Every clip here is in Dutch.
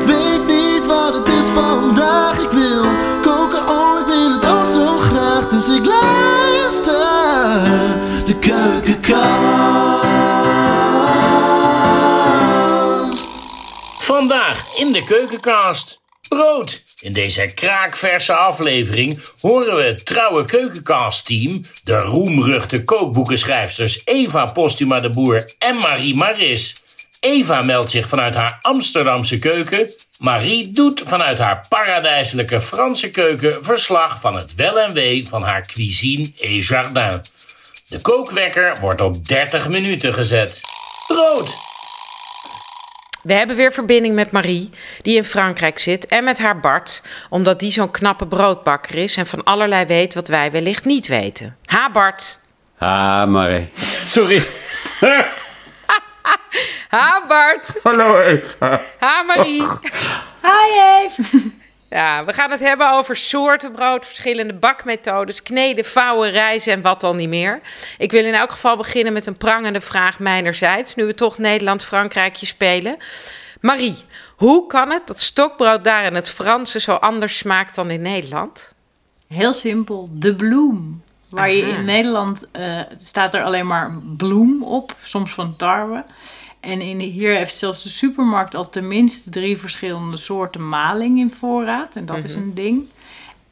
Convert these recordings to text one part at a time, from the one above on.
Ik weet niet wat het is vandaag. Ik wil koken, oh, ik wil het ook zo graag. Dus ik luister de keukenkast. Vandaag in de keukenkast. Brood. In deze kraakverse aflevering horen we het trouwe keukenkast-team, de roemruchte kookboekenschrijfsters Eva Postuma de Boer en Marie Maris. Eva meldt zich vanuit haar Amsterdamse keuken. Marie doet vanuit haar paradijselijke Franse keuken verslag van het wel en wee van haar cuisine et jardin. De kookwekker wordt op 30 minuten gezet. Brood. We hebben weer verbinding met Marie, die in Frankrijk zit, en met haar Bart, omdat die zo'n knappe broodbakker is en van allerlei weet wat wij wellicht niet weten. Ha Bart. Ah, Marie. Sorry. Ha Bart. Hallo Eva. Ha Marie. Hi Eve. Ja, we gaan het hebben over soorten brood, verschillende bakmethodes, kneden, vouwen, rijzen en wat dan niet meer. Ik wil in elk geval beginnen met een prangende vraag mijnerzijds, nu we toch Nederland-Frankrijkje spelen. Marie, hoe kan het dat stokbrood daar in het Franse zo anders smaakt dan in Nederland? Heel simpel, de bloem. Waar je in Nederland eh, staat er alleen maar bloem op, soms van tarwe. En in, hier heeft zelfs de supermarkt al tenminste drie verschillende soorten maling in voorraad. En dat is een ding.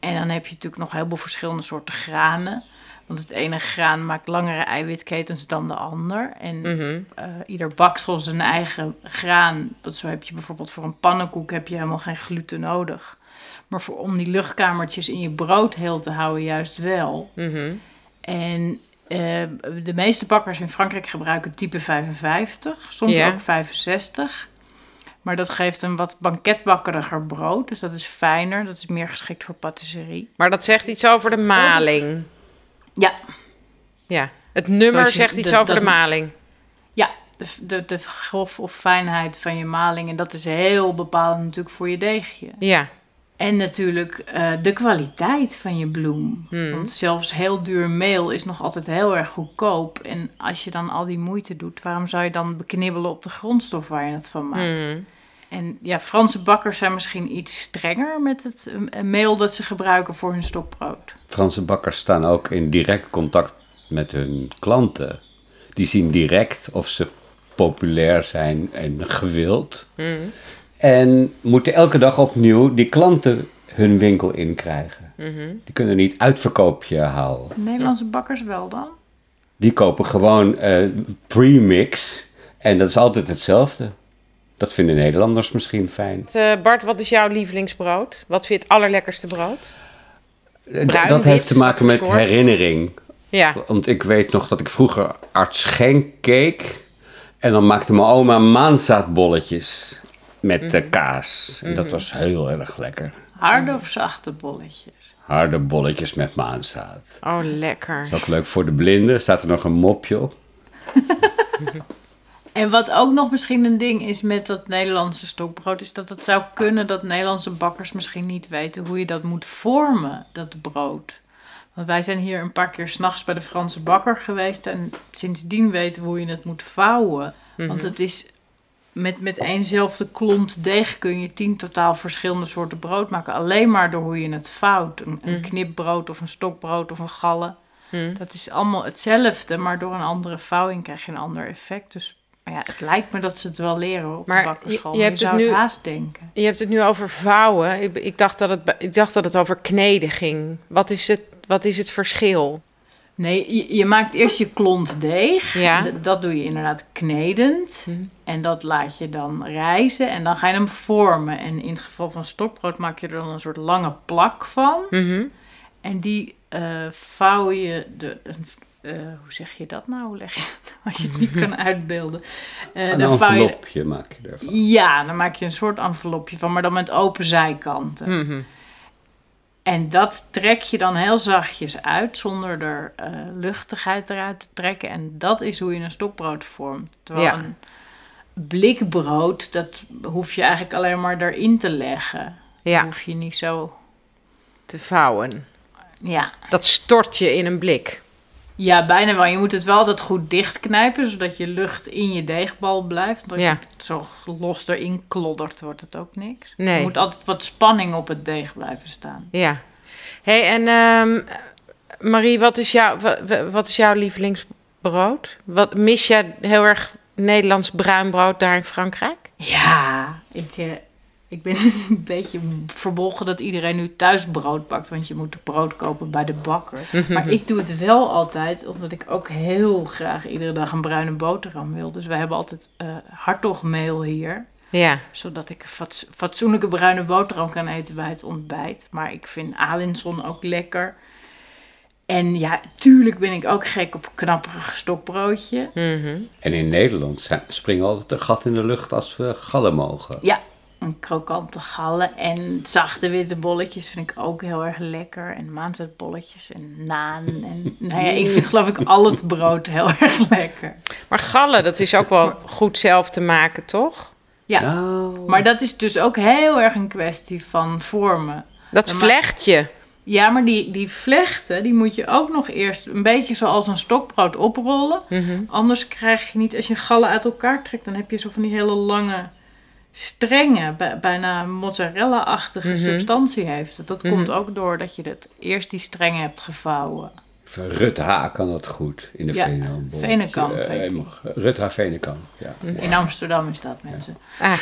En dan heb je natuurlijk nog heel veel verschillende soorten granen. Want het ene graan maakt langere eiwitketens dan de ander. En eh, ieder baksel zijn eigen graan. Want zo heb je bijvoorbeeld voor een pannenkoek heb je helemaal geen gluten nodig. Maar voor, om die luchtkamertjes in je brood heel te houden juist wel. En eh, de meeste bakkers in Frankrijk gebruiken type 55, soms Ja. ook 65. Maar dat geeft een wat banketbakkeriger brood. Dus dat is fijner, dat is meer geschikt voor patisserie. Maar dat zegt iets over de maling. Ja, Ja, het nummer zegt iets de- over de maling. ja de, de, de grof of fijnheid van je maling. En dat is heel bepalend natuurlijk voor je deegje. Ja, En natuurlijk eh, de kwaliteit van je bloem. Hmm. Want zelfs heel duur meel is nog altijd heel erg goedkoop. En als je dan al die moeite doet, waarom zou je dan beknibbelen op de grondstof waar je het van maakt? Hmm. En ja, Franse bakkers zijn misschien iets strenger met het eh, meel dat ze gebruiken voor hun stokbrood. Franse bakkers staan ook in direct contact met hun klanten. Die zien direct of ze populair zijn en gewild. En moeten elke dag opnieuw die klanten hun winkel inkrijgen. Die kunnen niet uitverkoopje houden. Nederlandse bakkers wel dan? Die kopen gewoon eh pre-mix. En dat is altijd hetzelfde. Dat vinden Nederlanders misschien fijn. Eh, Bart, wat is jouw lievelingsbrood? Wat vind je het allerlekkerste brood? Eh, Bruin, dat heeft te maken met soort? herinnering. Ja, Want ik weet nog dat ik vroeger arts Schenk keek. En dan maakte mijn oma maanzaadbolletjes met eh, kaas. En dat was heel erg lekker. Harde of zachte bolletjes? Harde bolletjes met maanzaad. oh lekker. Dat is ook leuk voor de blinden. Staat er nog een mopje op. En wat ook nog misschien een ding is met dat Nederlandse stokbrood, is dat het zou kunnen dat Nederlandse bakkers misschien niet weten hoe je dat moet vormen, dat brood. Want wij zijn hier een paar keer s'nachts bij de Franse bakker geweest en sindsdien weten we hoe je het moet vouwen. Want het is met, met éénzelfde klont deeg kun je tien totaal verschillende soorten brood maken. Alleen maar door hoe je het vouwt. Een, een knipbrood of een stokbrood of een galle. Dat is allemaal hetzelfde, maar door een andere vouwing krijg je een ander effect. Dus maar ja, het lijkt me dat ze het wel leren op Maar de bakkerschool. je- Je, je je, hebt het zou het nu- haast denken. Je hebt het nu over vouwen. Ik, ik, dacht dat het, ik dacht dat het over kneden ging. Wat is het, wat is het verschil? Nee, je, je maakt eerst je klont deeg. Ja. Dat doe je inderdaad knedend. Hm. En dat laat je dan rijzen en dan ga je hem vormen. En in het geval van stokbrood maak je er dan een soort lange plak van. Mhm. En die eh, vouw je, de, eh, hoe zeg je dat nou? Hoe leg je dat nou als je het niet kan uitbeelden? Eh, Een dan vouw je, envelopje maak je ervan. ja, dan maak je een soort envelopje van, maar dan met open zijkanten. Mhm. En dat trek je dan heel zachtjes uit, zonder er eh, luchtigheid eruit te trekken. En dat is hoe je een stokbrood vormt. Terwijl Ja. een blikbrood, dat hoef je eigenlijk alleen maar erin te leggen. Ja, Hoef je niet zo... te vouwen. Ja, Dat stort je in een blik. Ja, bijna wel. Je moet het wel altijd goed dichtknijpen, zodat je lucht in je deegbal blijft. Want als Ja. je het zo los erin kloddert, wordt het ook niks. Nee. Er moet altijd wat spanning op het deeg blijven staan. Ja. hey, en ehm, Marie, wat is, jouw, wa- wa- wat is jouw lievelingsbrood? Wat, mis jij heel erg Nederlands bruin brood daar in Frankrijk? Ja, ik, eh, ik ben dus een beetje verbolgen dat iedereen nu thuis brood bakt. Want je moet brood kopen bij de bakker. Maar ik doe het wel altijd, omdat ik ook heel graag iedere dag een bruine boterham wil. Dus we hebben altijd eh hartogmeel hier. Ja. Zodat ik een fats- fatsoenlijke bruine boterham kan eten bij het ontbijt. Maar ik vind Alinson ook lekker. En ja, tuurlijk ben ik ook gek op knapperig stokbroodje. Mhm. En in Nederland springen altijd een gat in de lucht als we gallen mogen. Ja, krokante gallen en zachte witte bolletjes vind ik ook heel erg lekker. En maanzetbolletjes en naan. En, nou ja, ik vind geloof ik al het brood heel erg lekker. Maar gallen, dat is ook wel goed zelf te maken, toch? Ja, Nou, maar dat is dus ook heel erg een kwestie van vormen. Dat Ja, maar- vlecht je. Ja, maar die, die vlechten, die moet je ook nog eerst een beetje zoals een stokbrood oprollen. Mhm. Anders krijg je niet, als je gallen uit elkaar trekt, dan heb je zo van die hele lange strenge, bij- bijna mozzarella-achtige Mhm. substantie heeft. Dat Mhm. komt ook door dat je het eerst die strengen hebt gevouwen. Van Rut H. kan dat goed in de Ja. Venekamp Eh, heet die. helemaal- Rut H. Venekamp, ja. In Amsterdam is dat, mensen. Ah.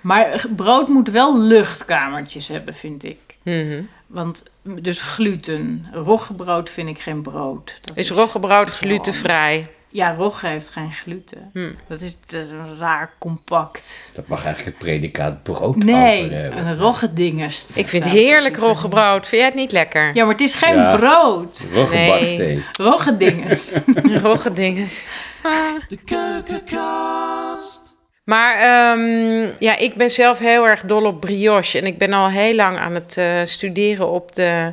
Maar brood moet wel luchtkamertjes hebben, vind ik. Mhm. Want, dus gluten. Roggebrood vind ik geen brood. Dat Is roggebrood is wel glutenvrij? Ja, rogge heeft geen gluten. Hm. Dat, is, dat is een raar compact. Dat mag eigenlijk het predicaat brood Nee, een roggedingest. Ik vind heerlijk roggebrood. Vind jij het niet lekker? Ja, maar het is geen Ja. brood. Roggebaksteen. Roggedingest. Roggedinges. De keukenkast. Maar ehm, ja, ik ben zelf heel erg dol op brioche. En ik ben al heel lang aan het eh, studeren op, de,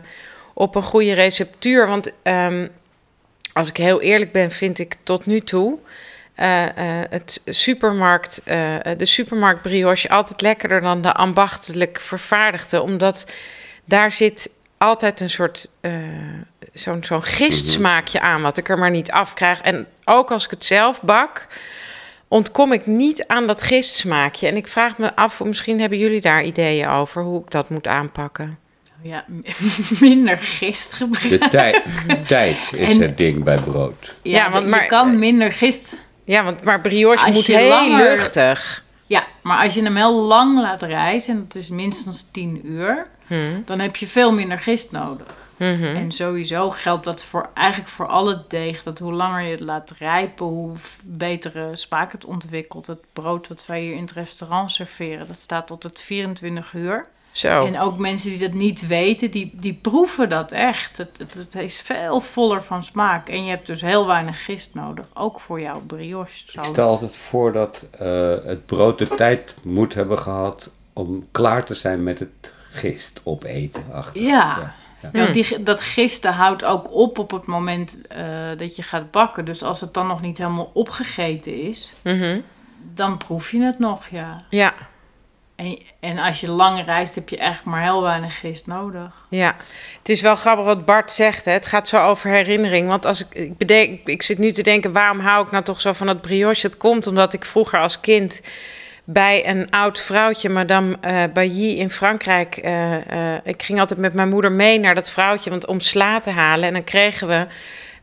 op een goede receptuur. Want ehm, als ik heel eerlijk ben, vind ik tot nu toe eh, eh, het supermarkt, eh, de supermarkt brioche altijd lekkerder dan de ambachtelijk vervaardigde. Omdat daar zit altijd een soort zo'n zo'n gistsmaakje aan, wat ik er maar niet af krijg. En ook als ik het zelf bak, ontkom ik niet aan dat gistsmaakje. En ik vraag me af, misschien hebben jullie daar ideeën over hoe ik dat moet aanpakken. Ja, minder gist gebruiken. De tijd, tijd is En- het ding bij brood. Ja, Ja, want maar- je kan minder gist... Ja, want maar brioche moet heel langer- luchtig. Ja, maar als je hem heel lang laat rijzen, en dat is minstens 10 uur, Hm, dan heb je veel minder gist nodig. mhm. En sowieso geldt dat voor eigenlijk voor al het deeg. Dat hoe langer je het laat rijpen, hoe betere smaak het ontwikkelt. Het brood wat wij hier in het restaurant serveren, dat staat tot het 24 uur. Zo. En ook mensen die dat niet weten, die, die proeven dat echt. Het, het, het is veel voller van smaak. En je hebt dus heel weinig gist nodig. Ook voor jouw brioche. Ik stel altijd voor dat eh, het brood de tijd moet hebben gehad om klaar te zijn met het gist opeten. Achter. Ja. Ja, Ja, want die, dat gisten houdt ook op op het moment eh, dat je gaat bakken. Dus als het dan nog niet helemaal opgegeten is, Mhm. dan proef je het nog, ja. Ja, En, en als je lang reist, heb je echt maar heel weinig gist nodig. ja. Het is wel grappig wat Bart zegt. Hè. Het gaat zo over herinnering. Want als ik, ik, bedenk, ik zit nu te denken, waarom hou ik nou toch zo van dat brioche? Het komt omdat ik vroeger als kind bij een oud vrouwtje, Madame eh Bailly in Frankrijk. eh, eh, ik ging altijd met mijn moeder mee naar dat vrouwtje want, om sla te halen. En dan kregen we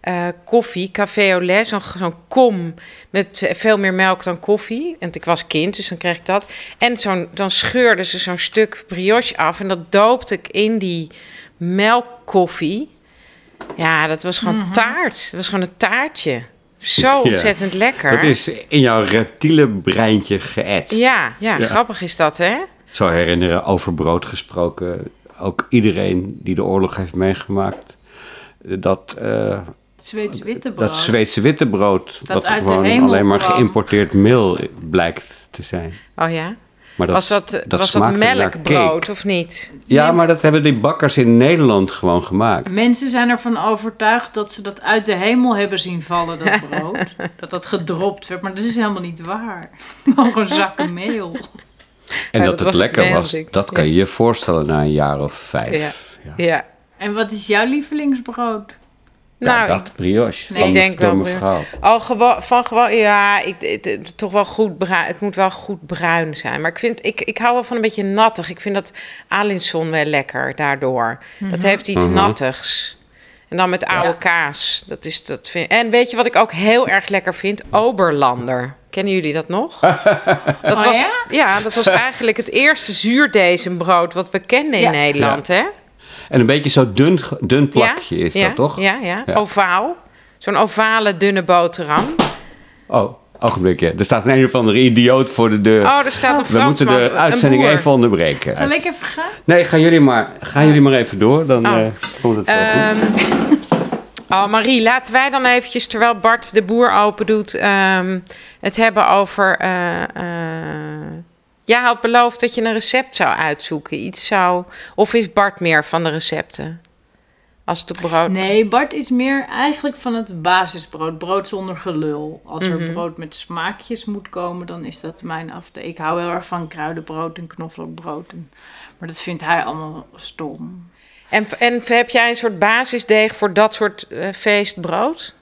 eh, koffie, café au lait, zo'n kom met veel meer melk dan koffie. En ik was kind, dus dan kreeg ik dat. En zo'n, dan scheurde ze zo'n stuk brioche af en dat doopte ik in die melkkoffie. Ja, dat was gewoon taart. Dat was gewoon een taartje. Zo ontzettend lekker. Dat is in jouw reptiele breintje geëtst. Ja, ja, Ja. grappig is dat, hè? Zo herinneren, over brood gesproken. Ook iedereen die de oorlog heeft meegemaakt. Dat, eh, Brood. dat Zweedse witte brood, dat, uit de gewoon hemel alleen maar kwam. geïmporteerd meel blijkt te zijn. Oh ja? Maar dat, was dat, was dat smaakte naar melkbrood cake. of niet? Ja, maar dat hebben die bakkers in Nederland gewoon gemaakt. Mensen zijn ervan overtuigd dat ze dat uit de hemel hebben zien vallen, dat brood. dat dat gedropt werd, maar dat is helemaal niet waar. Gewoon zakken meel. En Ja, dat, dat het was lekker was, dat ja. kan je je voorstellen na een jaar of vijf. Ja. Ja. En wat is jouw lievelingsbrood? Nou, Nou, dat brioche. Nee, van ik denk door wel mevrouw. Al gewoon, van gewoon, ja, ik, het, het- toch wel goed bruin. Het moet wel goed bruin zijn. Maar ik vind, ik, ik hou wel van een beetje nattig. Ik vind dat Alinson wel lekker daardoor. Dat heeft iets Mhm. nattigs. En dan met oude Ja. kaas. Dat is, dat vind, en weet je wat ik ook heel erg lekker vind? Oberlander. Kennen jullie dat nog? Dat Oh, was, ja? ja, dat was eigenlijk het eerste zuurdesembrood wat we kenden in Ja. Nederland, hè? En een beetje zo dun, dun plakje is ja, dat, toch? Ja, ja. Ja. Ovaal. Zo'n ovale, dunne boterham. Oh, ogenblikje. Er staat een een of andere idioot voor de deur. Oh, er staat een We Fransman. moeten de uitzending even onderbreken. Zal ik even gaan? Nee, gaan jullie maar, gaan jullie maar even door. Dan Oh. eh, komt het wel goed. Ehm, oh, Marie, laten wij dan eventjes, terwijl Bart de boer open doet, ehm, het hebben over... eh, eh, jij had beloofd dat je een recept zou uitzoeken. Iets zou... Of is Bart meer van de recepten? Als het op brood... Nee, Bart is meer eigenlijk van het basisbrood. Brood zonder gelul. Als er Mhm. brood met smaakjes moet komen, dan is dat mijn afdeling. Ik hou heel erg van kruidenbrood en knoflookbrood. En, maar dat vindt hij allemaal stom. En, en heb jij een soort basisdeeg voor dat soort eh, feestbrood?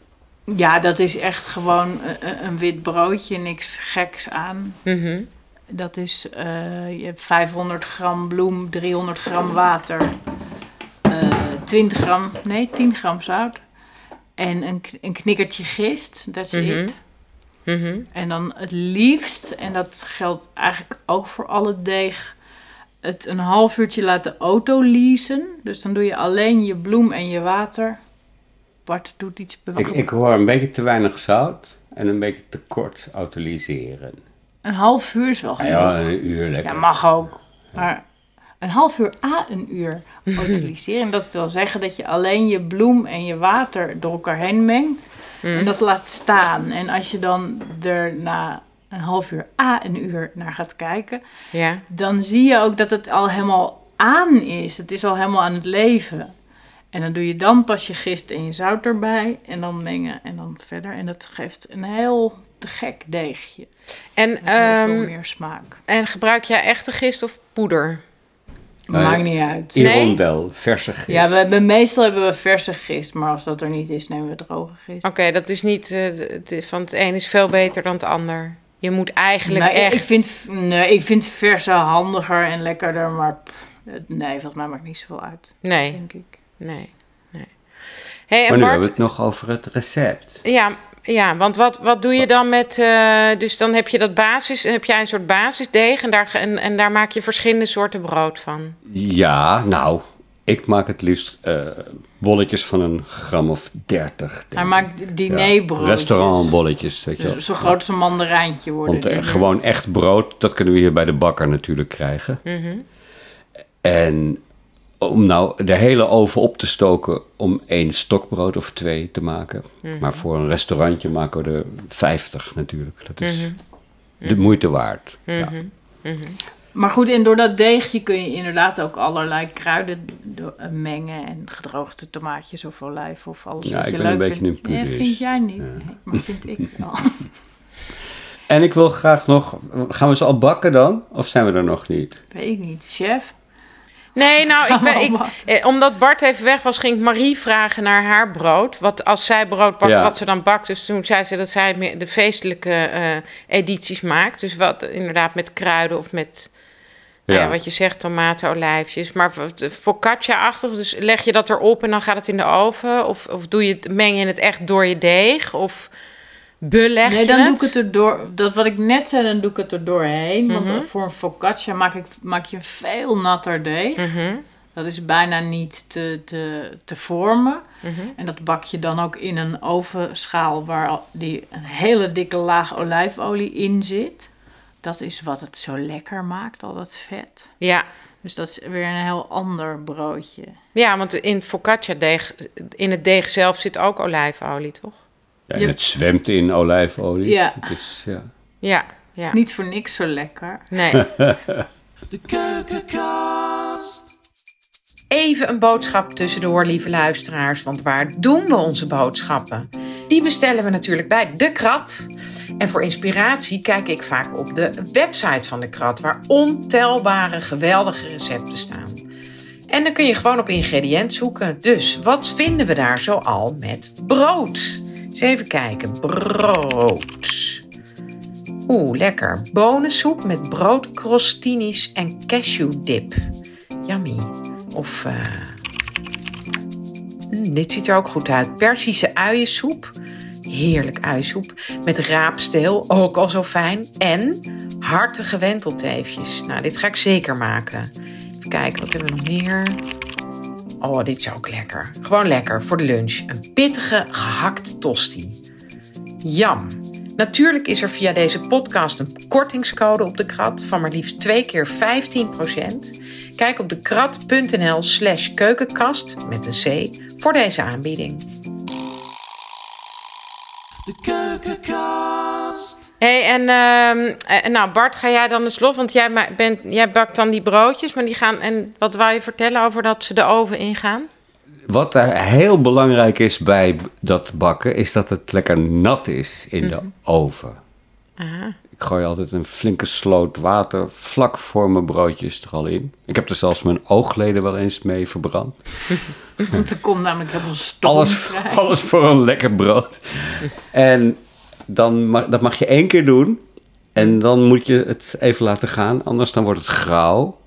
Ja, dat is echt gewoon een, een wit broodje, niks geks aan. Mhm. Dat is, eh, je hebt 500 gram bloem, 300 gram water, eh 20 gram, nee, 10 gram zout. En een, een knikkertje gist, Mhm. it. Mhm. En dan het liefst, en dat geldt eigenlijk ook voor alle deeg, het een half uurtje laten autoleasen. Dus dan doe je alleen je bloem en je water. Bart doet iets Ik, ik hoor een beetje te weinig zout en een beetje te kort autoliseren. Een half uur is wel genoeg. ja, een uur lekker. Ja, mag ook. Maar een half uur à een uur utiliseren. Dat wil zeggen dat je alleen je bloem en je water door elkaar heen mengt. En dat laat staan. En als je dan er na een half uur à een uur naar gaat kijken, Ja. dan zie je ook dat het al helemaal aan is. Het is al helemaal aan het leven. En dan doe je dan pas je gist en je zout erbij. En dan mengen en dan verder. En dat geeft een heel te gek deegje. En, veel ehm, meer smaak. en gebruik jij echte gist of poeder? Nee. Maakt niet uit. Hirondel, verse gist. Ja, we hebben, meestal hebben we verse gist, maar als dat er niet is, nemen we droge gist. Oké, dat is niet. eh, het is- van het een is veel beter dan het ander. Je moet eigenlijk Nee, echt. ik, vind, nee, ik vind verse handiger en lekkerder, maar pff, nee, volgens mij maakt niet zoveel uit, Nee, denk ik. Nee, nee. Hey, Maar en nu Bart, hebben we het nog over het recept. ja, ja, want wat, wat doe je dan met. eh, dus dan heb je dat basis. Heb jij een soort basisdeeg en daar, en, en daar maak je verschillende soorten brood van. Ja, nou, ik maak het liefst eh, bolletjes van een gram of dertig. denk Hij ik. maakt dinerbroodjes. Restaurantbolletjes, weet je wel. Dus zo groot als een mandarijntje worden. Want eh, gewoon echt brood, dat kunnen we hier bij de bakker natuurlijk krijgen. Mhm. En om nou de hele oven op te stoken om één stokbrood of twee te maken. Mhm. Maar voor een restaurantje maken we er 50 natuurlijk. Dat is Mhm. de moeite waard. Ja. Maar goed, en door dat deegje kun je inderdaad ook allerlei kruiden eh, mengen. En gedroogde tomaatjes of olijf of alles Ja, wat ik je ben een leuk beetje vindt. een Nee, purist. vind jij niet. Nee, maar vind ik wel. En ik wil graag nog... Gaan we ze al bakken dan? Of zijn we er nog niet? Weet ik niet. Chef? Nee, nou, ik, ben, ik, eh, omdat Bart even weg was, ging ik Marie vragen naar haar brood. Wat als zij brood bakt, Ja. wat ze dan bakt. Dus toen zei ze dat zij de feestelijke eh, edities maakt. Dus wat inderdaad met kruiden of met, nou ja. Wat je zegt, tomaten, olijfjes. Maar focaccia-achtig, dus leg je dat erop en dan gaat het in de oven? Of, of doe je, het- meng je het echt door je deeg? Of beleg Nee, dan doe ik het er door. Dat wat ik net zei, dan doe ik het er doorheen. Want Mhm. voor een focaccia maak, ik, maak je een veel natter deeg. Mhm, Dat is bijna niet te, te, te vormen. mhm. En dat bak je dan ook in een ovenschaal waar die een hele dikke laag olijfolie in zit. Dat is wat het zo lekker maakt, al dat vet. Ja. Dus dat is weer een heel ander broodje. ja, want in focaccia-deeg, in het deeg zelf zit ook olijfolie, toch? Ja, en Je- het zwemt in olijfolie. Ja. Het is, ja. Ja, ja. Niet voor niks zo lekker. Nee. De keukenkast. Even een boodschap tussendoor, lieve luisteraars. Want waar doen we onze boodschappen? Die bestellen we natuurlijk bij De Krat. En voor inspiratie kijk ik vaak op de website van De Krat, waar ontelbare geweldige recepten staan. En dan kun je gewoon op ingrediënt zoeken. Dus wat vinden we daar zoal met brood? Even kijken. Brood. Oeh, lekker. Bonensoep met brood, crostinis en cashewdip. Yummy. Of, eh, mm, dit ziet er ook goed uit. Persische uiensoep. Heerlijk uiensoep. Met raapsteel, ook al zo fijn. En hartige wentelteefjes. Nou, dit ga ik zeker maken. Even kijken, wat hebben we nog meer? Oh, dit is ook lekker. Gewoon lekker voor de lunch. Een pittige gehakt tosti. Jam. Natuurlijk is er via deze podcast een kortingscode op de krat van maar liefst twee keer 15%. Kijk op dekrat.nl slash keukenkast met een C voor deze aanbieding. De keukenkast. Hey, en ehm, eh, nou Bart, ga jij dan eens los? Want jij, bent, jij bakt dan die broodjes, maar die gaan... En wat wou je vertellen over dat ze de oven ingaan? Wat er heel belangrijk is bij dat bakken, is dat het lekker nat is in de oven. Ik gooi altijd een flinke sloot water vlak voor mijn broodjes er al in. Ik heb er zelfs mijn oogleden wel eens mee verbrand. Want er komt namelijk helemaal stoom Alles, alles voor een lekker brood. En dan mag, dat mag je één keer doen. En dan moet je het even laten gaan, anders dan wordt het grauw.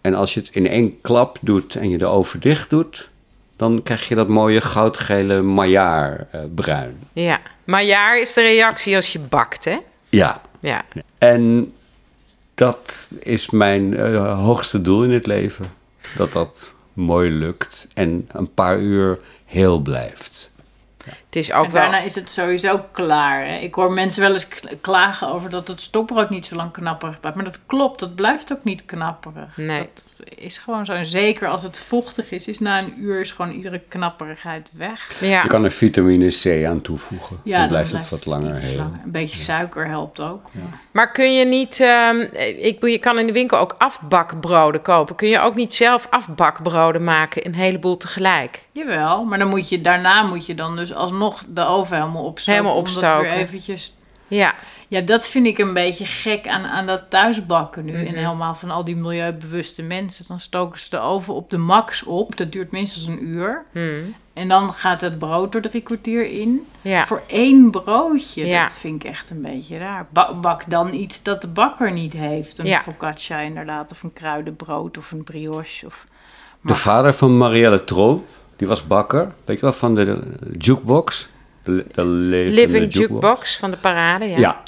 En als je het in één klap doet en je de oven dicht doet, dan krijg je dat mooie goudgele maillard eh, bruin. Ja, maar jaar is de reactie als je bakt, hè? Ja, Ja. en dat is mijn eh, hoogste doel in het leven. Dat dat mooi lukt en een paar uur heel blijft. Het is ook En wel... daarna is het sowieso klaar. Hè? Ik hoor mensen wel eens klagen over dat het stokbrood niet zo lang knapperig blijft. Maar dat klopt, dat blijft ook niet knapperig. Nee. Dat is gewoon zo. En zeker als het vochtig is, is na een uur is gewoon iedere knapperigheid weg. Ja. Je kan er vitamine C aan toevoegen. dan dan blijft het wat langer heel. langer. Een beetje suiker helpt ook. Maar kun je niet... ehm, ik, bedoel, je kan in de winkel ook afbakbroden kopen. Kun je ook niet zelf afbakbroden maken, een heleboel tegelijk? Jawel, maar dan moet je, daarna moet je dan dus alsnog de oven helemaal opstoken. Helemaal om dat opstoken. weer eventjes... Ja. Ja, dat vind ik een beetje gek aan, aan dat thuisbakken nu. Mhm. En helemaal van al die milieubewuste mensen. Dan stoken ze de oven op de max op. Dat duurt minstens een uur. Hmm. En dan gaat het brood er drie kwartier in. Ja. Voor één broodje. Ja. Dat vind ik echt een beetje raar. Ba- bak dan iets dat de bakker niet heeft. Een Ja. focaccia inderdaad. Of een kruidenbrood. Of een brioche. Of... De vader van Marielle Troop, die was bakker. Weet je wel, van de, de jukebox. De, Living jukebox van de parade, ja. Ja.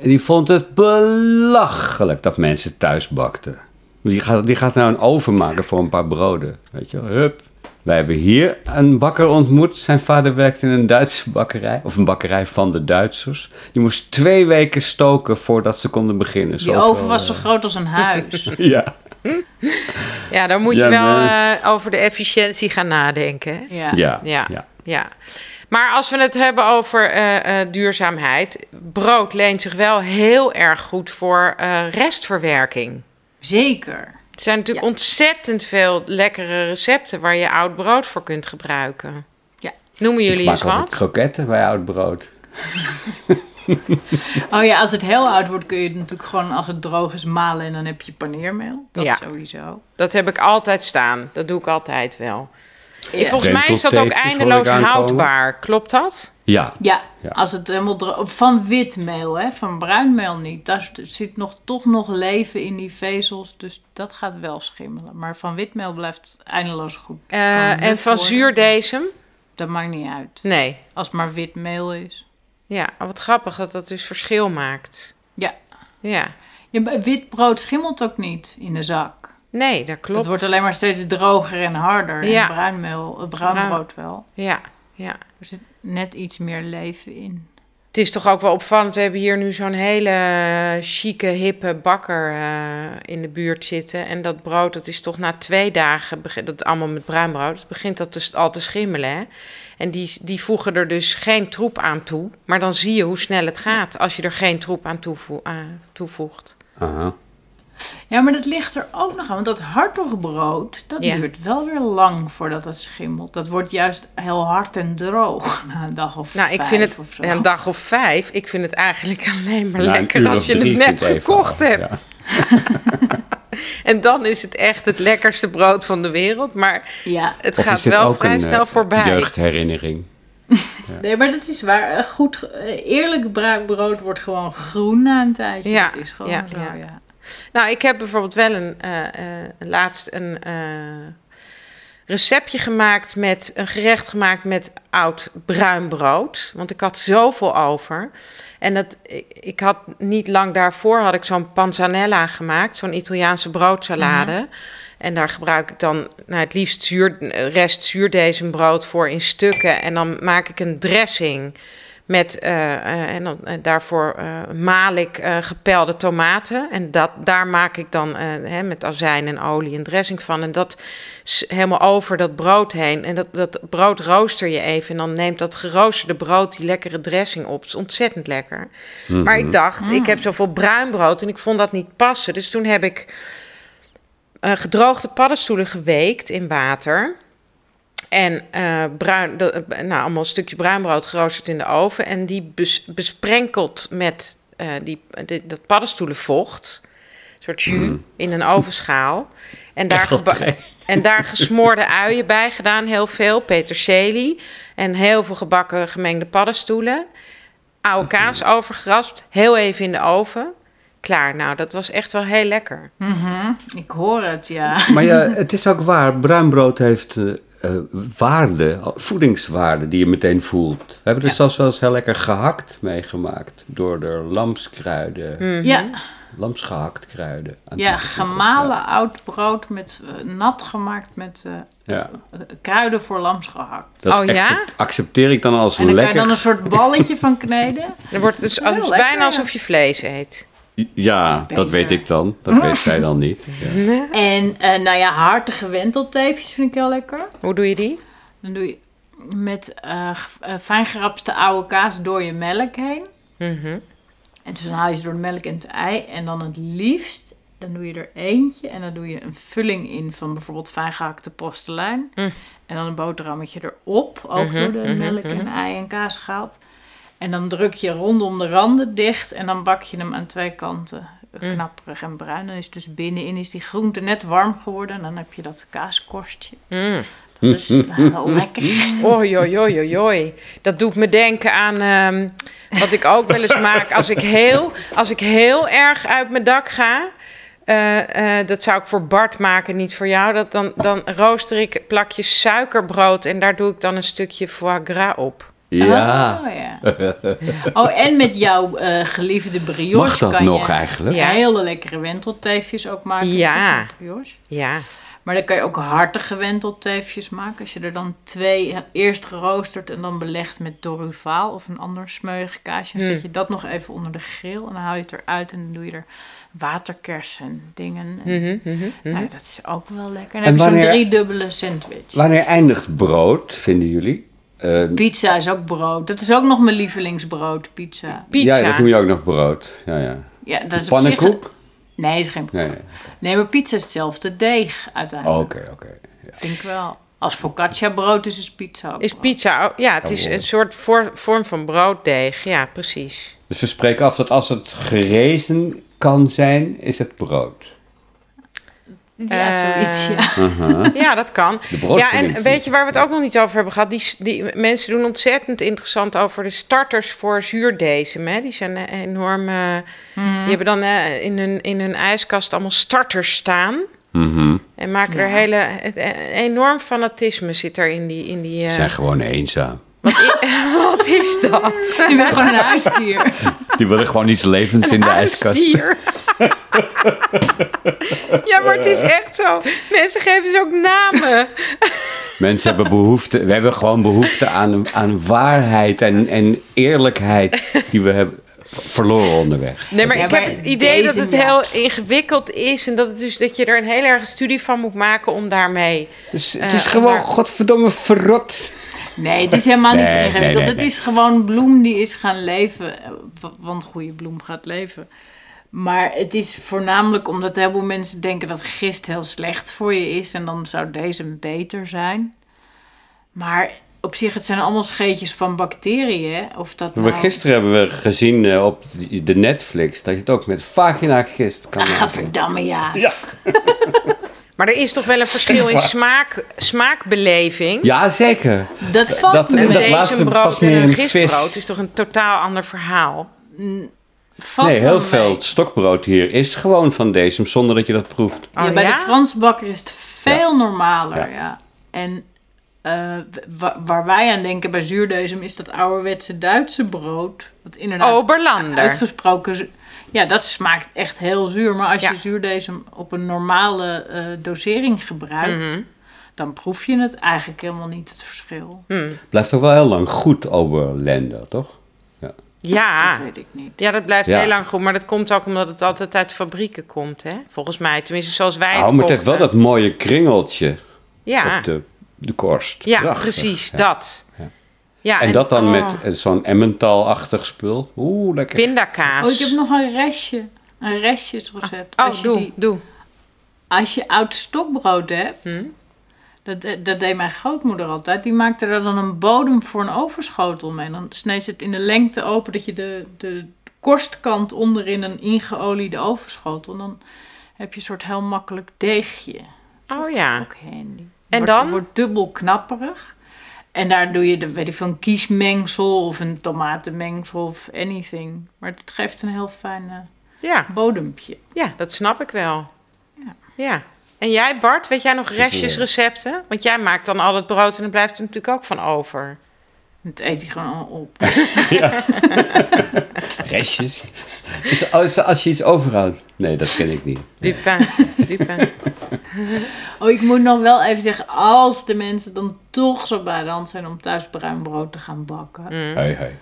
En die vond het belachelijk dat mensen thuis bakten. Die gaat, die gaat nou een oven maken voor een paar broden. Weet je wel, hup. Wij hebben hier een bakker ontmoet. Zijn vader werkte in een Duitse bakkerij. Of een bakkerij van de Duitsers. Die moest twee weken stoken voordat ze konden beginnen. Die Zoveel, oven was zo eh, groot als een huis. Ja. Ja, dan moet Ja, je wel nee. eh, over de efficiëntie gaan nadenken. hè? ja. Ja. Ja. ja. Ja. Maar als we het hebben over eh, eh, duurzaamheid, brood leent zich wel heel erg goed voor eh, restverwerking. Zeker. Er zijn natuurlijk ontzettend veel lekkere recepten waar je oud brood voor kunt gebruiken. Ja. Noemen Ik jullie maak eens wat? kroketten bij oud brood. Oh ja, als het heel oud wordt kun je het natuurlijk gewoon als het droog is malen en dan heb je paneermeel. Dat Ja. sowieso. Dat heb ik altijd staan. Dat doe ik altijd wel. Ja. Volgens mij is dat ook eindeloos houdbaar. Klopt dat? Ja. Ja, Ja. als het helemaal droog... Van wit meel, hè. Van bruin meel niet. Daar zit nog, toch nog leven in die vezels. Dus dat gaat wel schimmelen. Maar van wit meel blijft eindeloos goed. Eh, en van worden. zuurdesem? Dat maakt niet uit. Nee. Als het maar wit meel is. Ja, wat grappig dat dat dus verschil maakt. Ja. Ja. ja wit brood schimmelt ook niet in de zak. Nee, dat klopt. Het wordt alleen maar steeds droger en harder. Ja. En bruin meel, eh, bruin Bruin. brood wel. Ja, ja. Er zit net iets meer leven in. Het is toch ook wel opvallend. We hebben hier nu zo'n hele chique, hippe bakker eh, in de buurt zitten. En dat brood, dat is toch na twee dagen, begint dat allemaal met bruin brood, het begint dat dus al te schimmelen. Hè? En die, die voegen er dus geen troep aan toe. Maar dan zie je hoe snel het gaat als je er geen troep aan toevo- aan toevoegt. Aha. Ja, maar dat ligt er ook nog aan. Want dat hartogbrood, dat Ja. duurt wel weer lang voordat het schimmelt. Dat wordt juist heel hard en droog na een dag of Nou, ik vijf vind het of zo. een dag of vijf. Ik vind het eigenlijk alleen maar lekker als je het net gekocht hebt. En dan is het echt het lekkerste brood van de wereld. Maar Ja, het Of gaat wel ook vrij een, snel eh, voorbij. jeugdherinnering? nee, maar dat is waar. Eh, Goed, eh, eerlijk bruin brood wordt gewoon groen na een tijdje. Ja, Het is gewoon ja, zo, ja. ja. Nou, ik heb bijvoorbeeld wel een, eh, eh, laatst een eh, receptje gemaakt met een gerecht gemaakt met oud bruin brood. Want ik had zoveel over. En dat, ik, ik had niet lang daarvoor had ik zo'n panzanella gemaakt, zo'n Italiaanse broodsalade. En daar gebruik ik dan nou, het liefst zuur, rest zuurdesembrood voor in stukken. En dan maak ik een dressing met, eh, eh, en dan, eh, daarvoor eh, maal ik gepelde tomaten. En dat, daar maak ik dan hè, met azijn en olie een dressing van. En dat helemaal over dat brood heen. En dat, dat brood rooster je even. En dan neemt dat geroosterde brood die lekkere dressing op. Het is ontzettend lekker. Maar ik dacht, ik heb zoveel bruin brood en ik vond dat niet passen. Dus toen heb ik eh, gedroogde paddenstoelen geweekt in water. En eh, bruin, dat, eh, nou, allemaal stukjes bruinbrood geroosterd in de oven. En die bes- besprenkeld met eh, die, dat paddenstoelenvocht. Een soort jus in een ovenschaal. En daar, en daar gesmoorde uien bij gedaan, heel veel. Peterselie. En heel veel gebakken gemengde paddenstoelen. Oude kaas overgeraspt. Heel even in de oven. Klaar. Nou, dat was echt wel heel lekker. Mhm, Ik hoor het, ja. Maar ja, het is ook waar. Bruin brood heeft eh, eh, waarde, voedingswaarde die je meteen voelt. We hebben er zelfs wel eens heel lekker gehakt meegemaakt. Door de lamskruiden, Ja, lamsgehakt kruiden. ja gemalen oud brood met eh, nat gemaakt met eh, Ja. kruiden voor lamsgehakt. Dat Oh, ja? accep- accepteer ik dan als En dan kan je lekker. dan een soort balletje van kneden. Dan wordt het dus lekker, bijna alsof ja. je vlees eet. Ja, dat weet ik dan. Dat weet zij dan niet. Ja. En eh, nou ja, hartige wentelteefjes vind ik heel lekker. Hoe doe je die? Dan doe je met eh g- eh, fijn gerapste oude kaas door je melk heen. Mhm. En dus dan haal je ze door de melk en het ei. En dan het liefst, dan doe je er eentje. En dan doe je een vulling in van bijvoorbeeld fijn gehakte postelijn. Mm. En dan een boterhammetje erop. Ook door de melk en ei en kaas gehaald. En dan druk je rondom de randen dicht. En dan bak je hem aan twee kanten knapperig en bruin. Dan is dus binnenin is die groente net warm geworden. En dan heb je dat kaaskorstje. Mm. Dat is heel lekker. Oei, oei, oei, oei, oei. Dat doet me denken aan ehm, wat ik ook wel eens maak als ik heel, als ik heel erg uit mijn dak ga. eh, eh, dat zou ik voor Bart maken, niet voor jou. Dat dan, dan rooster ik plakjes suikerbrood en daar doe ik dan een stukje foie gras op. Ja. Oh, ja. oh, en met jouw eh, geliefde brioche Mag dat kan nog je eigenlijk? Ja. hele lekkere wentelteefjes ook maken. Ja. brioche. Ja. Maar dan kan je ook hartige wentelteefjes maken. Als je er dan twee eh, eerst geroosterd en dan belegd met doruvaal of een ander smeuig kaasje. Dan Hmm. zet je dat nog even onder de grill en dan haal je het eruit en dan doe je er waterkers en dingen. En, nou, dat is ook wel lekker. En dan En heb je zo'n driedubbele sandwich. Wanneer eindigt brood, vinden jullie? Eh, Pizza is ook brood. Dat is ook nog mijn lievelingsbrood, pizza. Pizza. Ja, dat noem je ook nog brood. Ja, ja. Ja, dat is zich... Pannenkoek? Nee, is geen Nee, nee. Nee, maar pizza is hetzelfde deeg uiteindelijk. Oké, oké. Ja. Ik denk wel. Als focaccia brood is, is pizza ook Is brood. pizza ook? Ja, het is Jawohl. een soort voor- vorm van brooddeeg. Ja, precies. Dus we spreken af dat als het gerezen kan zijn, is het brood. Ja, zoiets, ja. Uh-huh. Ja, dat kan. Ja, en weet je waar we het ook nog niet over hebben gehad? Die, die mensen doen ontzettend interessant over de starters voor zuurdesem. Hè? Die zijn eh, enorm. eh, Die hebben dan eh, in, hun, in hun ijskast allemaal starters staan. Mhm. En maken er Ja. hele. Het, eh, enorm fanatisme zit er in die. In die Ze eh, zijn gewoon eenzaam. wat, is dat? Je bent gewoon een huisdier. Die willen gewoon iets levens in de ijskast. Ja, maar het is echt zo. Mensen geven ze ook namen. Mensen hebben behoefte, we hebben gewoon behoefte aan, aan waarheid en, en eerlijkheid die we hebben verloren onderweg. Nee, maar ik heb het idee dat het heel ingewikkeld is. En dat, het dus, dat je er een hele erge studie van moet maken om daarmee... Dus het Eh, is gewoon maar- godverdomme verrot. Nee, het is helemaal niet Nee, nee, ingewikkeld. nee, Het nee. is gewoon bloem die is gaan leven. eh, Want goede bloem gaat leven. Maar het is voornamelijk omdat heel veel mensen denken dat gist heel slecht voor je is. En dan zou deze beter zijn. Maar op zich, het zijn allemaal scheetjes van bacteriën. Of dat Maar nou... gisteren hebben we gezien eh, op de Netflix dat je het ook met vagina gist kan Ah, maken. gadverdamme, ja. Maar er is toch wel een verschil in smaak, smaakbeleving? Ja, zeker. Dat valt dat- me Een dat laatste bezembrood past en meer een in vis. gistbrood is toch een totaal ander verhaal? Valt nee, heel mee. veel stokbrood hier is gewoon van deze, zonder dat je dat proeft. Oh, ja, bij ja? de Franse bakker is het veel normaler, Ja. ja. En eh, wa- waar wij aan denken bij zuurdesem is dat ouderwetse Duitse brood. Dat inderdaad Oberlander. uitgesproken... Ja, dat smaakt echt heel zuur. Maar als Ja. je zuurdesem op een normale eh, dosering gebruikt... Mhm. dan proef je het eigenlijk helemaal niet, het verschil. Blijft toch wel heel lang goed, Oberländer, toch? Ja. Ja. Dat weet ik niet. ja, dat blijft Ja. heel lang goed. Maar dat komt ook omdat het altijd uit fabrieken komt, hè? Volgens mij. Tenminste, zoals wij het maar het heeft wel dat mooie kringeltje Ja, op de, de korst. ja Prachtig, precies, ja. dat. Ja. Ja, En dat dan oh, met eh, zo'n Emmental-achtig spul. Oeh, lekker. pindakaas. Oh, ik heb nog een restje. Een restjesrecept. Oh, Als je doe, die- doe. Als je oud stokbrood hebt, Hm? Dat, dat deed mijn grootmoeder altijd, die maakte er dan een bodem voor een overschotel mee. Dan sneed ze het in de lengte open, dat je de, de korstkant onderin een ingeoliede overschotel. Dan heb je een soort heel makkelijk deegje. Oh ja. Ook handy. En Wordt- dan? Wordt dubbel knapperig. En daar doe je de, weet ik veel, een kiesmengsel of een tomatenmengsel of anything. Maar het geeft een heel fijn eh, Ja, bodempje. ja, dat snap ik wel. Ja. Ja. En jij, Bart, weet jij nog restjesrecepten? Want jij maakt dan al het brood en er blijft er natuurlijk ook van over. Het eet hij gewoon al op. Restjes. Is, als, als je iets overhoudt. Nee, dat ken ik niet. Dupin, Dupin. Oh, ik moet nog wel even zeggen, als de mensen dan toch zo bij de hand zijn om thuis bruin brood te gaan bakken. Hoi, hoi.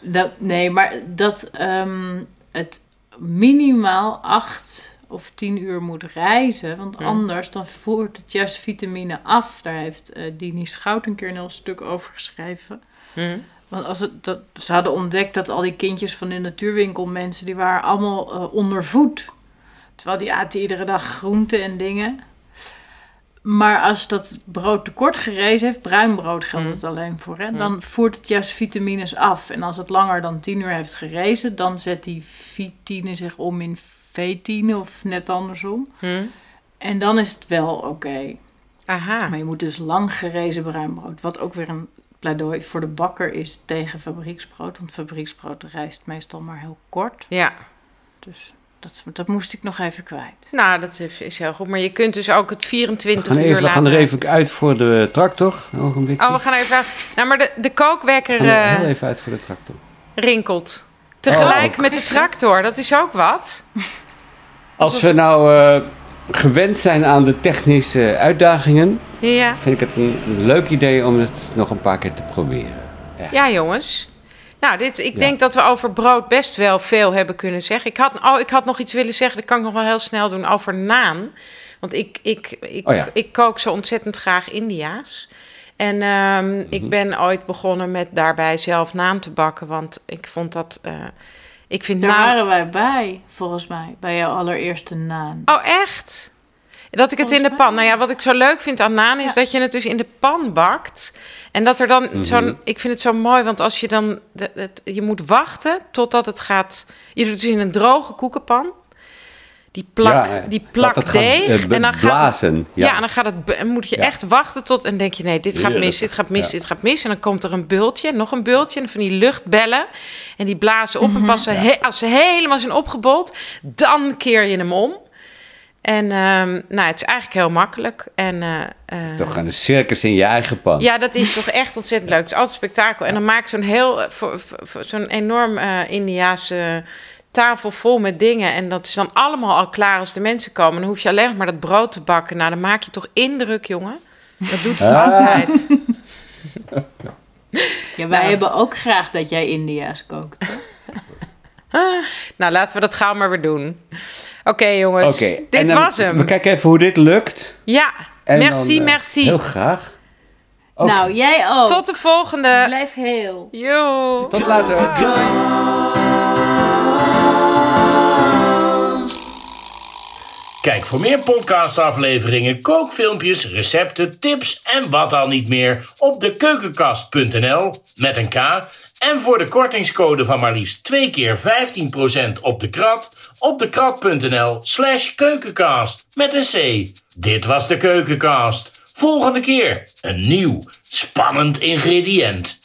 Dat, nee, maar dat ehm, het minimaal acht of tien uur moet reizen. Want anders dan voert het juist vitamine af. Daar heeft eh Dini Schout een keer een heel stuk over geschreven. Hm. Want als het, dat, ze hadden ontdekt dat al die kindjes van de natuurwinkelmensen, die waren allemaal eh, ondervoed. Terwijl die aten iedere dag groenten en dingen. Maar als dat brood tekort gerezen heeft, bruin brood geldt het alleen voor, hè, dan voert het juist vitamines af. En als het langer dan 10 uur heeft gerezen, dan zet die vitine zich om in vetine of net andersom. Hm. En dan is het wel oké. Aha. Maar je moet dus lang gerezen bruin brood. Wat ook weer een pleidooi voor de bakker is tegen fabrieksbrood. Want fabrieksbrood rijst meestal maar heel kort. Ja. Dus dat, dat moest ik nog even kwijt. Nou, dat is, is heel goed. Maar je kunt dus ook het We 24 gaan, uur even, we laten... gaan er even uit voor de tractor. Een ogenblikje. Oh, we gaan even... Nou, maar de, de kookwekker We gaan er eh, heel even uit voor de tractor. rinkelt. Tegelijk Oh, met de tractor. Dat is ook wat. Als we nou eh, gewend zijn aan de technische uitdagingen, Ja. vind ik het een, een leuk idee om het nog een paar keer te proberen. Ja, jongens. Nou, dit, ik Ja. denk dat we over brood best wel veel hebben kunnen zeggen. Ik had, oh, ik had nog iets willen zeggen, dat kan ik nog wel heel snel doen, over naan. Want ik, ik, ik, Oh ja. ik kook zo ontzettend graag India's. En ehm, Mhm. ik ben ooit begonnen met daarbij zelf naan te bakken. Want ik vond dat... eh, ik vind Daar naan... waren wij bij, volgens mij. Bij jouw allereerste naan. Oh, echt? Dat ik het in de pan... Nou ja, wat ik zo leuk vind aan naan is Ja. dat je het dus in de pan bakt. En dat er dan Mhm. zo'n... Ik vind het zo mooi, want als je dan... de- het- je moet wachten totdat het gaat... Je doet het dus in een droge koekenpan. Die plak, Ja, die dat plak het deeg. eh, en dan gaat het, ja. Ja. en dan gaat het... En moet je Ja. echt wachten tot... En denk je, nee, dit gaat mis, dit gaat mis, Ja. dit gaat mis. En dan komt er een bultje, nog een bultje. En van die luchtbellen. En die blazen op. En pas ze he- als ze helemaal zijn opgebold, dan keer je hem om. En ehm, nou, het is eigenlijk heel makkelijk. En, eh, eh, Toch een circus in je eigen pan. ja, dat is toch echt ontzettend leuk. Het is altijd spektakel. En dan maak ik zo'n heel, eh, zo'n enorm eh Indiaanse tafel vol met dingen. En dat is dan allemaal al klaar als de mensen komen. Dan hoef je alleen nog maar dat brood te bakken. Nou, dan maak je toch indruk, jongen. Dat doet het Ah. altijd. Ja, wij Nou. hebben ook graag dat jij India's kookt. Nou, laten we dat gauw maar weer doen. Oké, jongens. Oké, Dit dan- was hem. We kijken even hoe dit lukt. Ja, En merci, dan, eh, merci. Heel graag. Nou, jij ook. Tot de volgende. Blijf heel. Yo. Tot later. Kijk voor meer podcastafleveringen, kookfilmpjes, recepten, tips en wat al niet meer op de keukenkast.nl met een K. En voor de kortingscode van maar liefst 2 keer 15% op de krat op de krat.nl slash keukenkast met een C. Dit was de keukenkast. Volgende keer een nieuw, spannend ingrediënt.